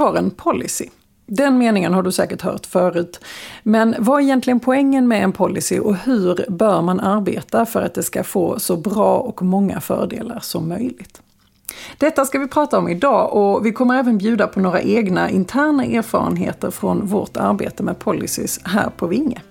har en policy. Den meningen har du säkert hört förut. Men vad är egentligen poängen med en policy och hur bör man arbeta för att det ska få så bra och många fördelar som möjligt? Detta ska vi prata om idag och vi kommer även bjuda på några egna interna erfarenheter från vårt arbete med policies här på Vinge.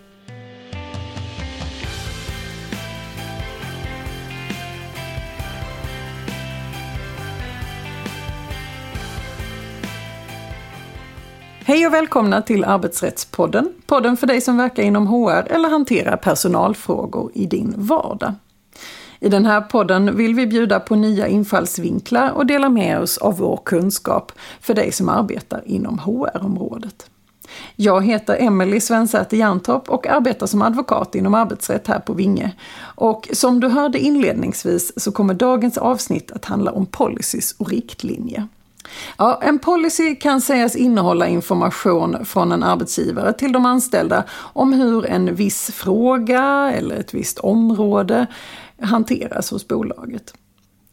Hej och välkomna till Arbetsrättspodden. Podden för dig som verkar inom HR eller hanterar personalfrågor i din vardag. I den här podden vill vi bjuda på nya infallsvinklar och dela med oss av vår kunskap för dig som arbetar inom HR-området. Jag heter Emelie Svensäter Jantorp och arbetar som advokat inom arbetsrätt här på Vinge. Och som du hörde inledningsvis så kommer dagens avsnitt att handla om policies och riktlinjer. Ja, en policy kan sägas innehålla information från en arbetsgivare till de anställda om hur en viss fråga eller ett visst område hanteras hos bolaget.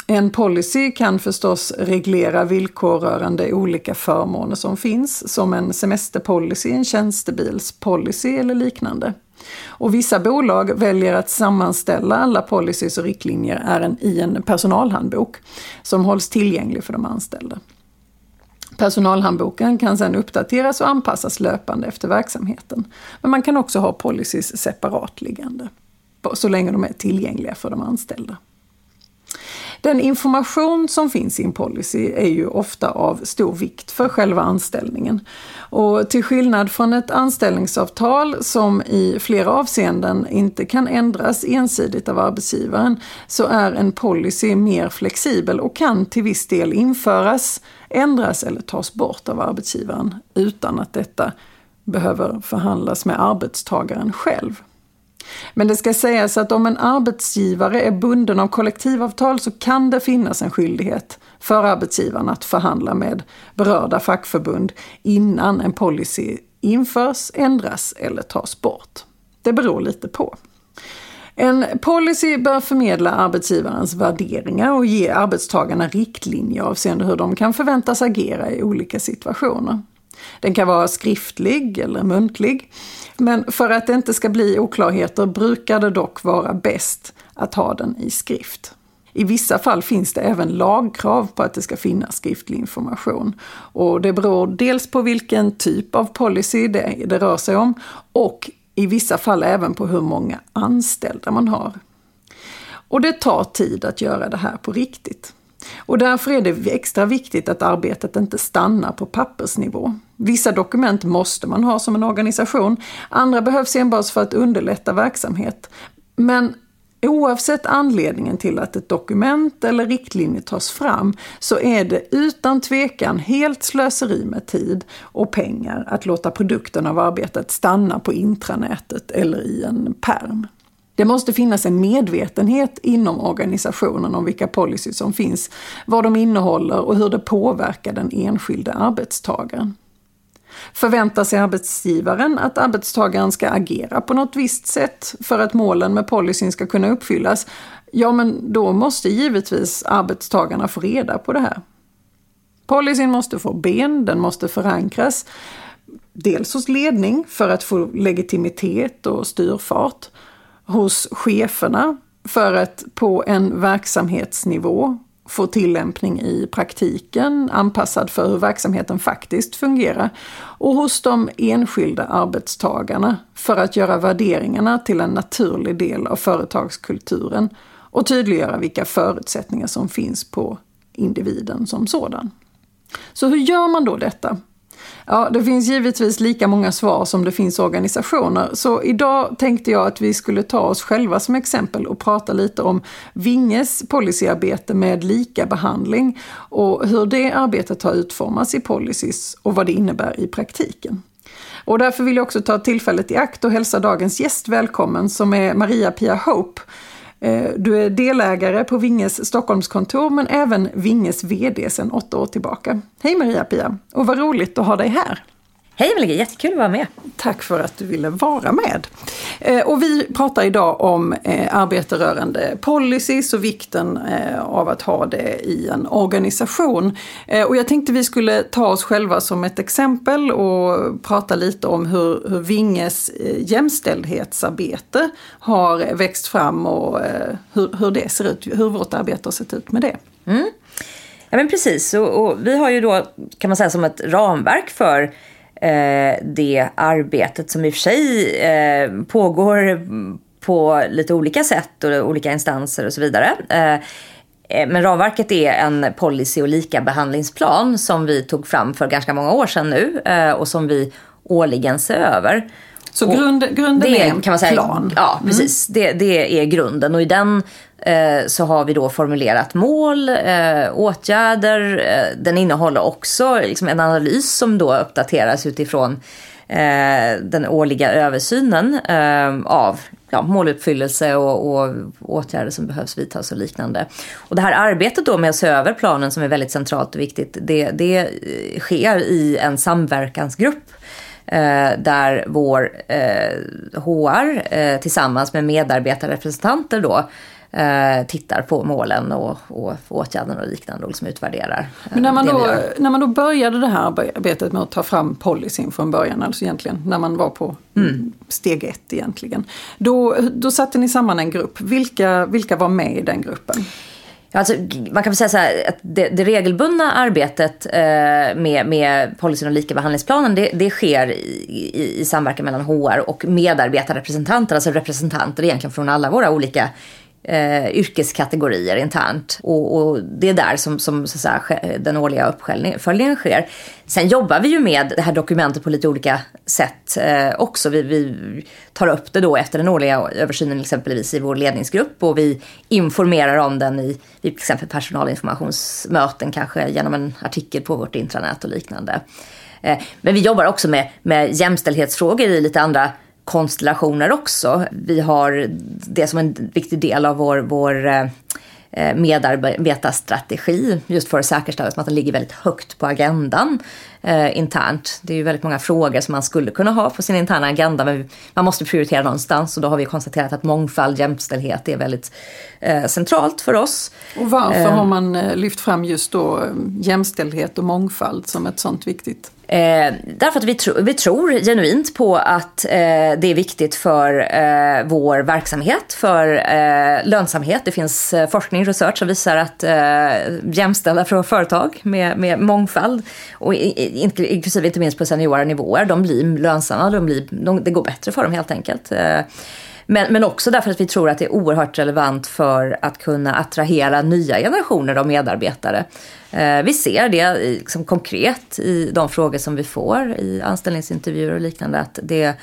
En policy kan förstås reglera villkor rörande olika förmåner som finns, som en semesterpolicy, en tjänstebilspolicy eller liknande. Och vissa bolag väljer att sammanställa alla policies och riktlinjer i en personalhandbok som hålls tillgänglig för de anställda. Personalhandboken kan sedan uppdateras och anpassas löpande efter verksamheten. Men man kan också ha policies separat liggande, så länge de är tillgängliga för de anställda. Den information som finns i en policy är ju ofta av stor vikt för själva anställningen. Och till skillnad från ett anställningsavtal som i flera avseenden inte kan ändras ensidigt av arbetsgivaren så är en policy mer flexibel och kan till viss del införas, ändras eller tas bort av arbetsgivaren utan att detta behöver förhandlas med arbetstagaren själv. Men det ska sägas att om en arbetsgivare är bunden av kollektivavtal så kan det finnas en skyldighet för arbetsgivaren att förhandla med berörda fackförbund innan en policy införs, ändras eller tas bort. Det beror lite på. En policy bör förmedla arbetsgivarens värderingar och ge arbetstagarna riktlinjer avseende hur de kan förväntas agera i olika situationer. Den kan vara skriftlig eller muntlig. Men för att det inte ska bli oklarheter brukar det dock vara bäst att ha den i skrift. I vissa fall finns det även lagkrav på att det ska finnas skriftlig information. Och det beror dels på vilken typ av policy det, det rör sig om och i vissa fall även på hur många anställda man har. Och det tar tid att göra det här på riktigt. Och därför är det extra viktigt att arbetet inte stannar på pappersnivå. Vissa dokument måste man ha som en organisation, andra behövs enbart för att underlätta verksamhet. Men Oavsett anledningen till att ett dokument eller riktlinje tas fram så är det utan tvekan helt slöseri med tid och pengar att låta produkten av arbetet stanna på intranätet eller i en perm. Det måste finnas en medvetenhet inom organisationen om vilka policies som finns, vad de innehåller och hur det påverkar den enskilde arbetstagaren. Förväntar sig arbetsgivaren att arbetstagaren ska agera på något visst sätt för att målen med policyn ska kunna uppfyllas, ja men då måste givetvis arbetstagarna få reda på det här. Policyn måste få ben, den måste förankras, dels hos ledning för att få legitimitet och styrfart, hos cheferna för att på en verksamhetsnivå få tillämpning i praktiken, anpassad för hur verksamheten faktiskt fungerar, och hos de enskilda arbetstagarna för att göra värderingarna till en naturlig del av företagskulturen och tydliggöra vilka förutsättningar som finns på individen som sådan. Så hur gör man då detta? Ja, det finns givetvis lika många svar som det finns organisationer, så idag tänkte jag att vi skulle ta oss själva som exempel och prata lite om Vinges policyarbete med lika behandling och hur det arbetet har utformats i policies och vad det innebär i praktiken. Och därför vill jag också ta tillfället i akt och hälsa dagens gäst välkommen som är Maria-Pia Hope Eh, du är delägare på Vinges Stockholmskontor men även Vinges VD sedan åtta år tillbaka. Hej Maria-Pia och vad roligt att ha dig här! Hej Emelie, jättekul att vara med. Tack för att du ville vara med. Eh, och vi pratar idag om eh, arbete rörande policies och vikten eh, av att ha det i en organisation. Och jag tänkte vi skulle ta oss själva som ett exempel och prata lite om hur, hur Vinges jämställdhetsarbete har växt fram och hur, hur det ser ut, hur vårt arbete har sett ut med det. Mm. Ja men precis, och, och vi har ju då kan man säga som ett ramverk för Eh, det arbetet som i och för sig eh, pågår på lite olika sätt och olika instanser och så vidare. Eh, men ramverket är en policy och likabehandlingsplan som vi tog fram för ganska många år sedan nu och som vi årligen ser över. Så grund, grunden det är en kan man säga, plan? Ja, mm. precis. Mm. Det, det är grunden och i den eh, så har vi då formulerat mål, eh, åtgärder. Eh, den innehåller också liksom en analys som då uppdateras utifrån eh, den årliga översynen eh, av ja, måluppfyllelse och, och åtgärder som behövs vidtas och liknande. Och det här arbetet då med att se över planen som är väldigt centralt och viktigt, det, det sker i en samverkansgrupp Eh, där vår eh, HR eh, tillsammans med medarbetarrepresentanter då eh, tittar på målen och, och åtgärderna och liknande och liksom utvärderar. Men när man, då, när man då började det här arbetet med att ta fram policyn från början, alltså egentligen när man var på mm. steg ett egentligen. Då, då satte ni samman en grupp. Vilka, vilka var med i den gruppen? Alltså, man kan väl säga så här, att det, det regelbundna arbetet eh, med, med policyn och likabehandlingsplanen det, det sker i, i, i, samverkan mellan HR och medarbetarrepresentanter, alltså representanter egentligen från alla våra olika eh, yrkeskategorier internt. Och, och, det är där som, som så säga, den årliga uppföljningen sker. Sen jobbar vi ju med det här dokumentet på lite olika sätt eh, också. Vi, vi, tar upp det då efter den årliga översynen exempelvis i vår ledningsgrupp och vi informerar om den i, i till exempel personalinformationsmöten kanske genom en artikel på vårt intranät och liknande. Eh, men vi jobbar också med, med jämställdhetsfrågor i lite andra konstellationer också. Vi har det som en viktig del av vår, vår eh, medarbetarstrategi just för att säkerställa att den ligger väldigt högt på agendan eh, internt. Det är ju väldigt många frågor som man skulle kunna ha på sin interna agenda men man måste prioritera någonstans och då har vi konstaterat att mångfald, jämställdhet är väldigt eh, centralt för oss. Och varför eh, har man eh, lyft fram just då eh, jämställdhet och mångfald som ett sånt viktigt Eh, därför att vi, tro, vi tror genuint på att eh, det är viktigt för eh, vår verksamhet, för eh, lönsamhet. Det finns eh, forskning, research som visar att eh, jämställda för företag med, med mångfald, och inklusive inte minst på seniora nivåer, de blir lönsamma, de blir, de, det går bättre för dem helt enkelt. Eh, men, men också därför att vi tror att det är oerhört relevant för att kunna attrahera nya generationer av medarbetare. Eh, vi ser det liksom konkret i de frågor som vi får i anställningsintervjuer och liknande. Att det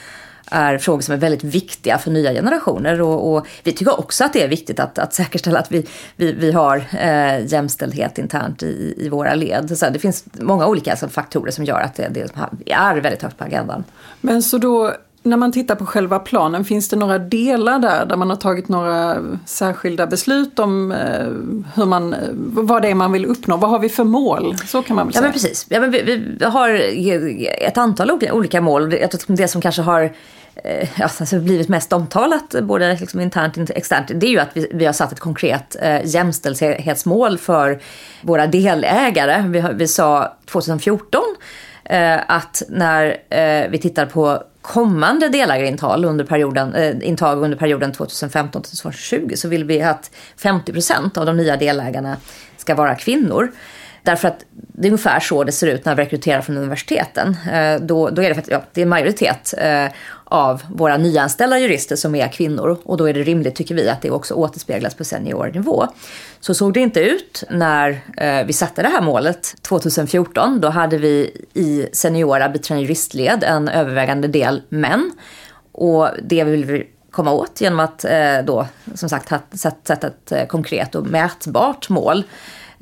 är frågor som är väldigt viktiga för nya generationer. Och, och vi tycker också att det är viktigt att, att säkerställa att vi, vi, vi har eh, jämställdhet internt i, i våra led. Så det finns många olika alltså, faktorer som gör att det, det är väldigt högt på agendan. Men så då när man tittar på själva planen, finns det några delar där där man har tagit några särskilda beslut om eh, hur man, vad det är man vill uppnå? Vad har vi för mål? Så kan man väl säga. Ja men precis. Ja, men vi, vi har ett antal olika mål. Jag tror det som kanske har eh, ja, alltså blivit mest omtalat, både liksom internt och externt, det är ju att vi, vi har satt ett konkret eh, jämställdhetsmål för våra delägare. Vi, vi sa 2014 eh, att när eh, vi tittar på kommande delägarintag under perioden, eh, intag under perioden 2015 2020 så vill vi att 50 procent av de nya delägarna ska vara kvinnor. Därför att det är ungefär så det ser ut när vi rekryterar från universiteten. Eh, då, då är det, för att, ja, det är en majoritet eh, av våra nyanställda jurister som är kvinnor och då är det rimligt, tycker vi, att det också återspeglas på seniornivå. Så såg det inte ut när eh, vi satte det här målet 2014. Då hade vi i seniora biträdande juristled en övervägande del män och det vill vi komma åt genom att eh, då, som sagt, sätta ett eh, konkret och mätbart mål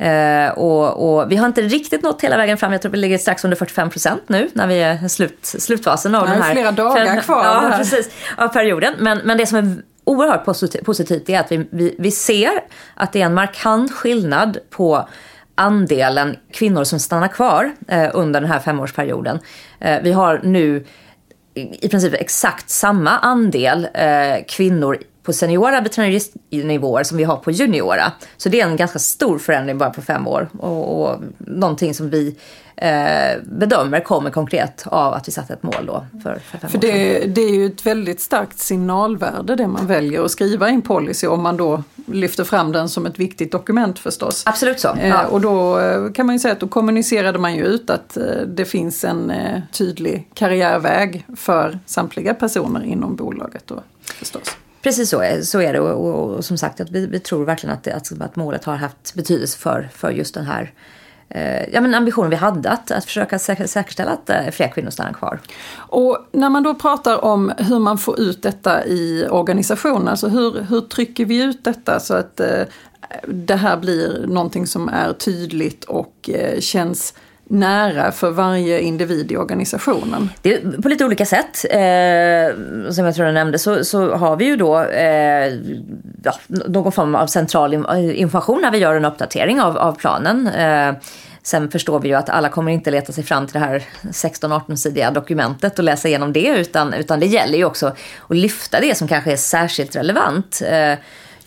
Eh, och, och, vi har inte riktigt nått hela vägen fram. Jag tror vi ligger strax under 45 procent nu när vi är slut, slutfasen av den här. flera dagar kvar. Ja, precis, av perioden. Men, men det som är oerhört positivt är att vi, vi, vi ser att det är en markant skillnad på andelen kvinnor som stannar kvar eh, under den här femårsperioden. Eh, vi har nu i princip exakt samma andel eh, kvinnor på seniora veterinäristnivåer som vi har på juniora. Så det är en ganska stor förändring bara på fem år och, och någonting som vi eh, bedömer kommer konkret av att vi satte ett mål då för, för fem för år det, det är ju ett väldigt starkt signalvärde det man väljer att skriva i en policy om man då lyfter fram den som ett viktigt dokument förstås. Absolut så. Eh, Ja. och då eh, kan man ju säga att då kommunicerade man ju ut att eh, det finns en eh, tydlig karriärväg för samtliga personer inom bolaget då förstås. Precis så är, så är det och, och, och som sagt att vi, vi tror verkligen att, det, att, att målet har haft betydelse för, för just den här eh, ja, men ambitionen vi hade att, att försöka säker, säkerställa att eh, fler kvinnor stannar kvar. Och när man då pratar om hur man får ut detta i organisationen, alltså hur, hur trycker vi ut detta så att eh, det här blir någonting som är tydligt och eh, känns nära för varje individ i organisationen? Det på lite olika sätt. Eh, som jag tror jag nämnde så, så har vi ju då eh, ja, någon form av central information när vi gör en uppdatering av, av planen. Eh, sen förstår vi ju att alla kommer inte leta sig fram till det här 16-18-sidiga dokumentet och läsa igenom det utan, utan det gäller ju också att lyfta det som kanske är särskilt relevant. Eh,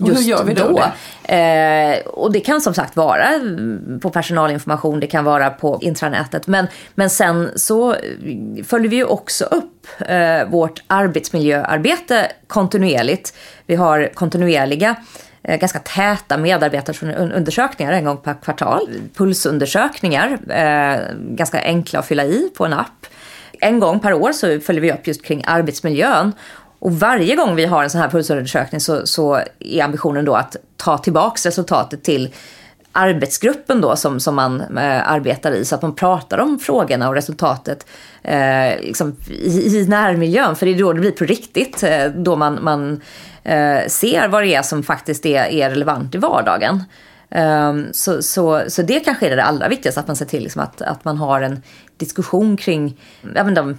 och hur gör vi då Eh, och det kan som sagt vara på personalinformation, det kan vara på intranätet. Men, men sen så följer vi ju också upp eh, vårt arbetsmiljöarbete kontinuerligt. Vi har kontinuerliga eh, ganska täta medarbetarundersökningar en gång per kvartal. Pulsundersökningar, eh, ganska enkla att fylla i på en app. En gång per år så följer vi upp just kring arbetsmiljön. Och varje gång vi har en sån här pulsundersökning så, så är ambitionen då att ta tillbaks resultatet till arbetsgruppen då som, som man eh, arbetar i så att man pratar om frågorna och resultatet eh, liksom i, i närmiljön. För det är då det blir på riktigt, eh, då man, man eh, ser vad det är som faktiskt är, är relevant i vardagen. Um, så, så, så det kanske är det allra viktigaste, att man ser till liksom att, att man har en diskussion kring ja, men de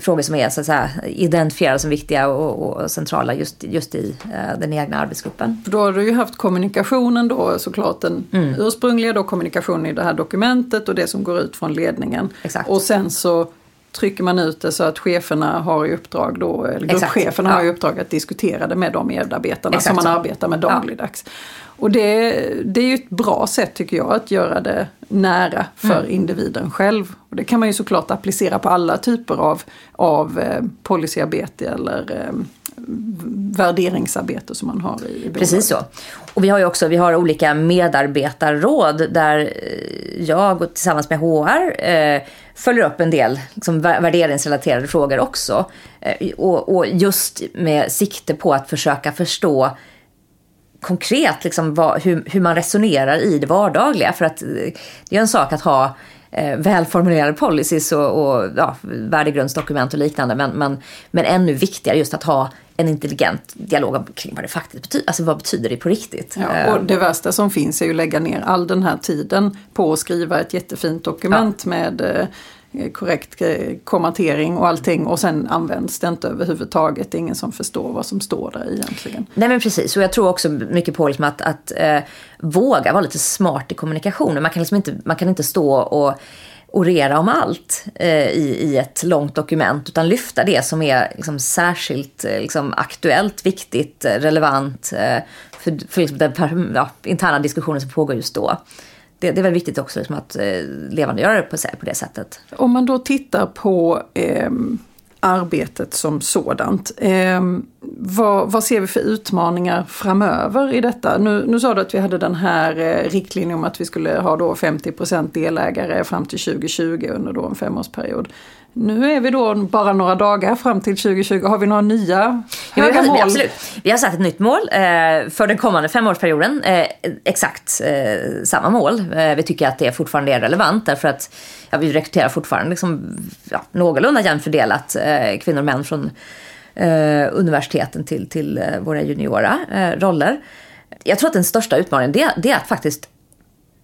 frågor som är så att säga, identifierade som viktiga och, och centrala just, just i uh, den egna arbetsgruppen. För då har du ju haft kommunikationen då såklart den Mm. ursprungliga då kommunikationen i det här dokumentet och det som går ut från ledningen. Exakt. Och sen så trycker man ut det så att cheferna har i uppdrag då, eller gruppcheferna ja. har i uppdrag att diskutera det med de medarbetarna Exakt som man arbetar med dagligdags. Och det, det är ju ett bra sätt tycker jag att göra det nära för Mm. individen själv. Och det kan man ju såklart applicera på alla typer av, av eh, policyarbete eller eh, värderingsarbete som man har i, i bolaget. Precis så. Och vi har ju också vi har olika medarbetarråd där eh, jag och tillsammans med HR eh, följer upp en del liksom, värderingsrelaterade frågor också. Eh, och, och just med sikte på att försöka förstå konkret liksom, vad, hur, hur man resonerar i det vardagliga. För att eh, det är en sak att ha välformulerade policies och, och ja, värdegrundsdokument och liknande. Men, men, men ännu viktigare just att ha en intelligent dialog kring vad det faktiskt betyder. Alltså vad betyder det på riktigt? Ja, Eh, och det värsta som finns är ju att lägga ner all den här tiden på att skriva ett jättefint dokument med eh, Eh, korrekt eh, kommentering och allting och sen används det inte överhuvudtaget. Det är ingen som förstår vad som står där egentligen. Nej men precis, och jag tror också mycket på liksom att, att eh, våga vara lite smart i kommunikationen. Man kan, liksom inte, man kan inte stå och orera om allt eh, i, i ett långt dokument utan lyfta det som är liksom, särskilt eh, liksom, aktuellt, viktigt, relevant eh, för, för liksom, den ja, interna diskussionen som pågår just då. Det, det är väl viktigt också liksom, att eh, levandegöra det på, på det sättet. Om man då tittar på eh, arbetet som sådant. Eh, vad, vad ser vi för utmaningar framöver i detta? Nu, nu sa du att vi hade den här eh, riktlinjen om att vi skulle ha då 50% delägare fram till 2020 under då en femårsperiod. Nu är vi då bara några dagar fram till 2020. Har vi några nya Ja, höga mål? absolut. Vi har satt ett nytt mål eh, för den kommande femårsperioden. Eh, exakt eh, samma mål. Vi tycker att det fortfarande är relevant därför att ja, vi rekryterar fortfarande liksom, ja, någorlunda jämnt fördelat kvinnor och män från universiteten till, till våra juniora roller. Jag tror att den största utmaningen det, det är att faktiskt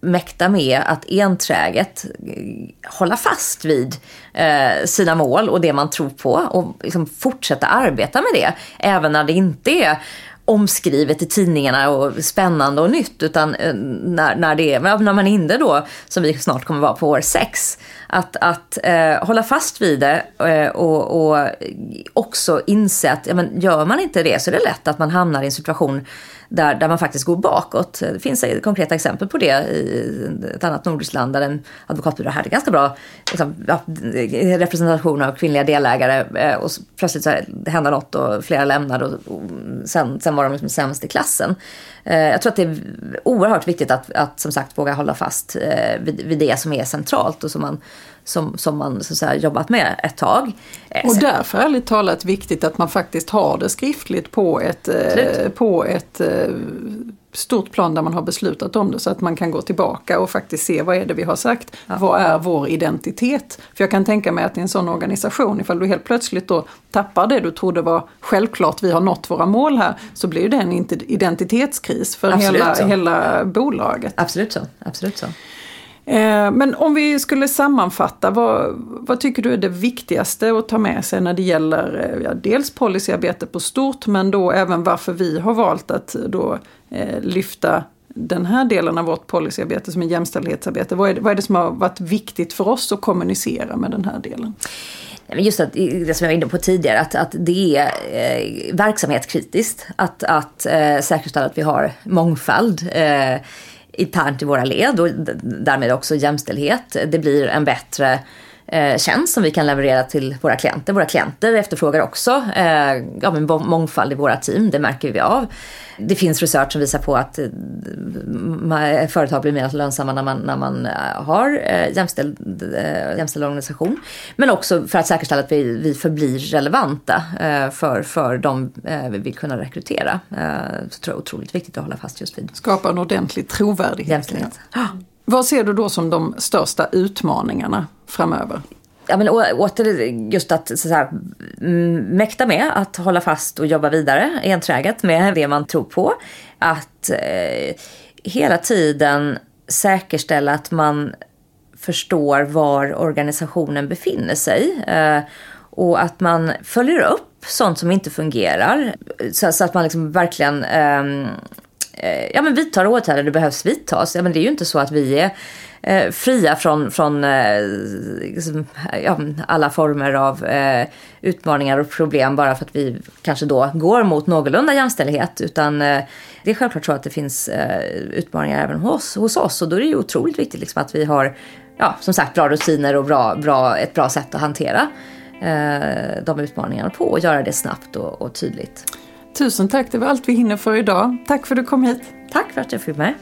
mäkta med att enträget eh, hålla fast vid eh, sina mål och det man tror på och liksom fortsätta arbeta med det. Även när det inte är omskrivet i tidningarna och spännande och nytt. Utan eh, när, när, det är, när man är inne då, som vi snart kommer vara på år sex, att, att eh, hålla fast vid det eh, och, och också inse att ja, men gör man inte det så är det lätt att man hamnar i en situation där, där man faktiskt går bakåt. Det finns konkreta exempel på det i ett annat nordiskt land där en advokatbyrå hade ganska bra liksom, ja, representation av kvinnliga delägare eh, och plötsligt så hände något och flera lämnade och, och sen, sen var de liksom sämst i klassen. Eh, jag tror att det är oerhört viktigt att, att som sagt våga hålla fast eh, vid, vid det som är centralt och som man som, som man så att säga, jobbat med ett tag. Och därför ärligt talat viktigt att man faktiskt har det skriftligt på ett, eh, på ett stort plan där man har beslutat om det så att man kan gå tillbaka och faktiskt se vad är det vi har sagt. Ja. Vad är vår identitet? För jag kan tänka mig att i en sån organisation, ifall du helt plötsligt då tappar det du trodde var självklart, vi har nått våra mål här, så blir det en identitetskris för hela, hela bolaget. Absolut så. Absolut så. Eh, men om vi skulle sammanfatta, vad, vad, tycker du är det viktigaste att ta med sig när det gäller eh, ja, dels policyarbete på stort men då även varför vi har valt att eh, då eh, lyfta den här delen av vårt policyarbete som är jämställdhetsarbete. Vad är, det, vad är det som har varit viktigt för oss att kommunicera med den här delen? Just att, det som jag var inne på tidigare, att, att det är eh, verksamhetskritiskt att, att eh, säkerställa att vi har mångfald. Eh, internt i våra led och därmed också jämställdhet. Det blir en bättre eh, tjänst som vi kan leverera till våra klienter. Våra klienter efterfrågar också eh, ja, men mångfald i våra team, det märker vi av. Det finns research som visar på att eh, företag blir mer lönsamma när man, när man har eh, jämställd, jämställd organisation. Men också för att säkerställa att vi, vi förblir relevanta för, för de vi vill kunna rekrytera. Så tror jag är otroligt viktigt att hålla fast just vid. Skapa en ordentlig trovärdighet. Jämställdhet. Ja. Vad ser du då som de största utmaningarna framöver? ja, men åter just att så här, mäkta med att hålla fast och jobba vidare enträget med det man tror på. Att eh, hela tiden säkerställa att man förstår var organisationen befinner sig. Eh, och att man följer upp sånt som inte fungerar. Så, så att man liksom verkligen eh, Eh, ja, men vidtar åtgärder det behövs vidtas. Ja, men det är ju inte så att vi är eh, fria från, från eh, liksom, ja, alla former av eh, utmaningar och problem bara för att vi kanske då går mot någorlunda jämställdhet. Utan eh, det är självklart så att det finns eh, utmaningar även hos, hos oss och då är det ju otroligt viktigt liksom, att vi har ja, som sagt bra rutiner och bra, bra, ett bra sätt att hantera eh, de utmaningarna på och göra det snabbt och, och tydligt. Tusen tack, det var allt vi hinner för idag. Tack för att du kom hit. Tack för att jag fick med.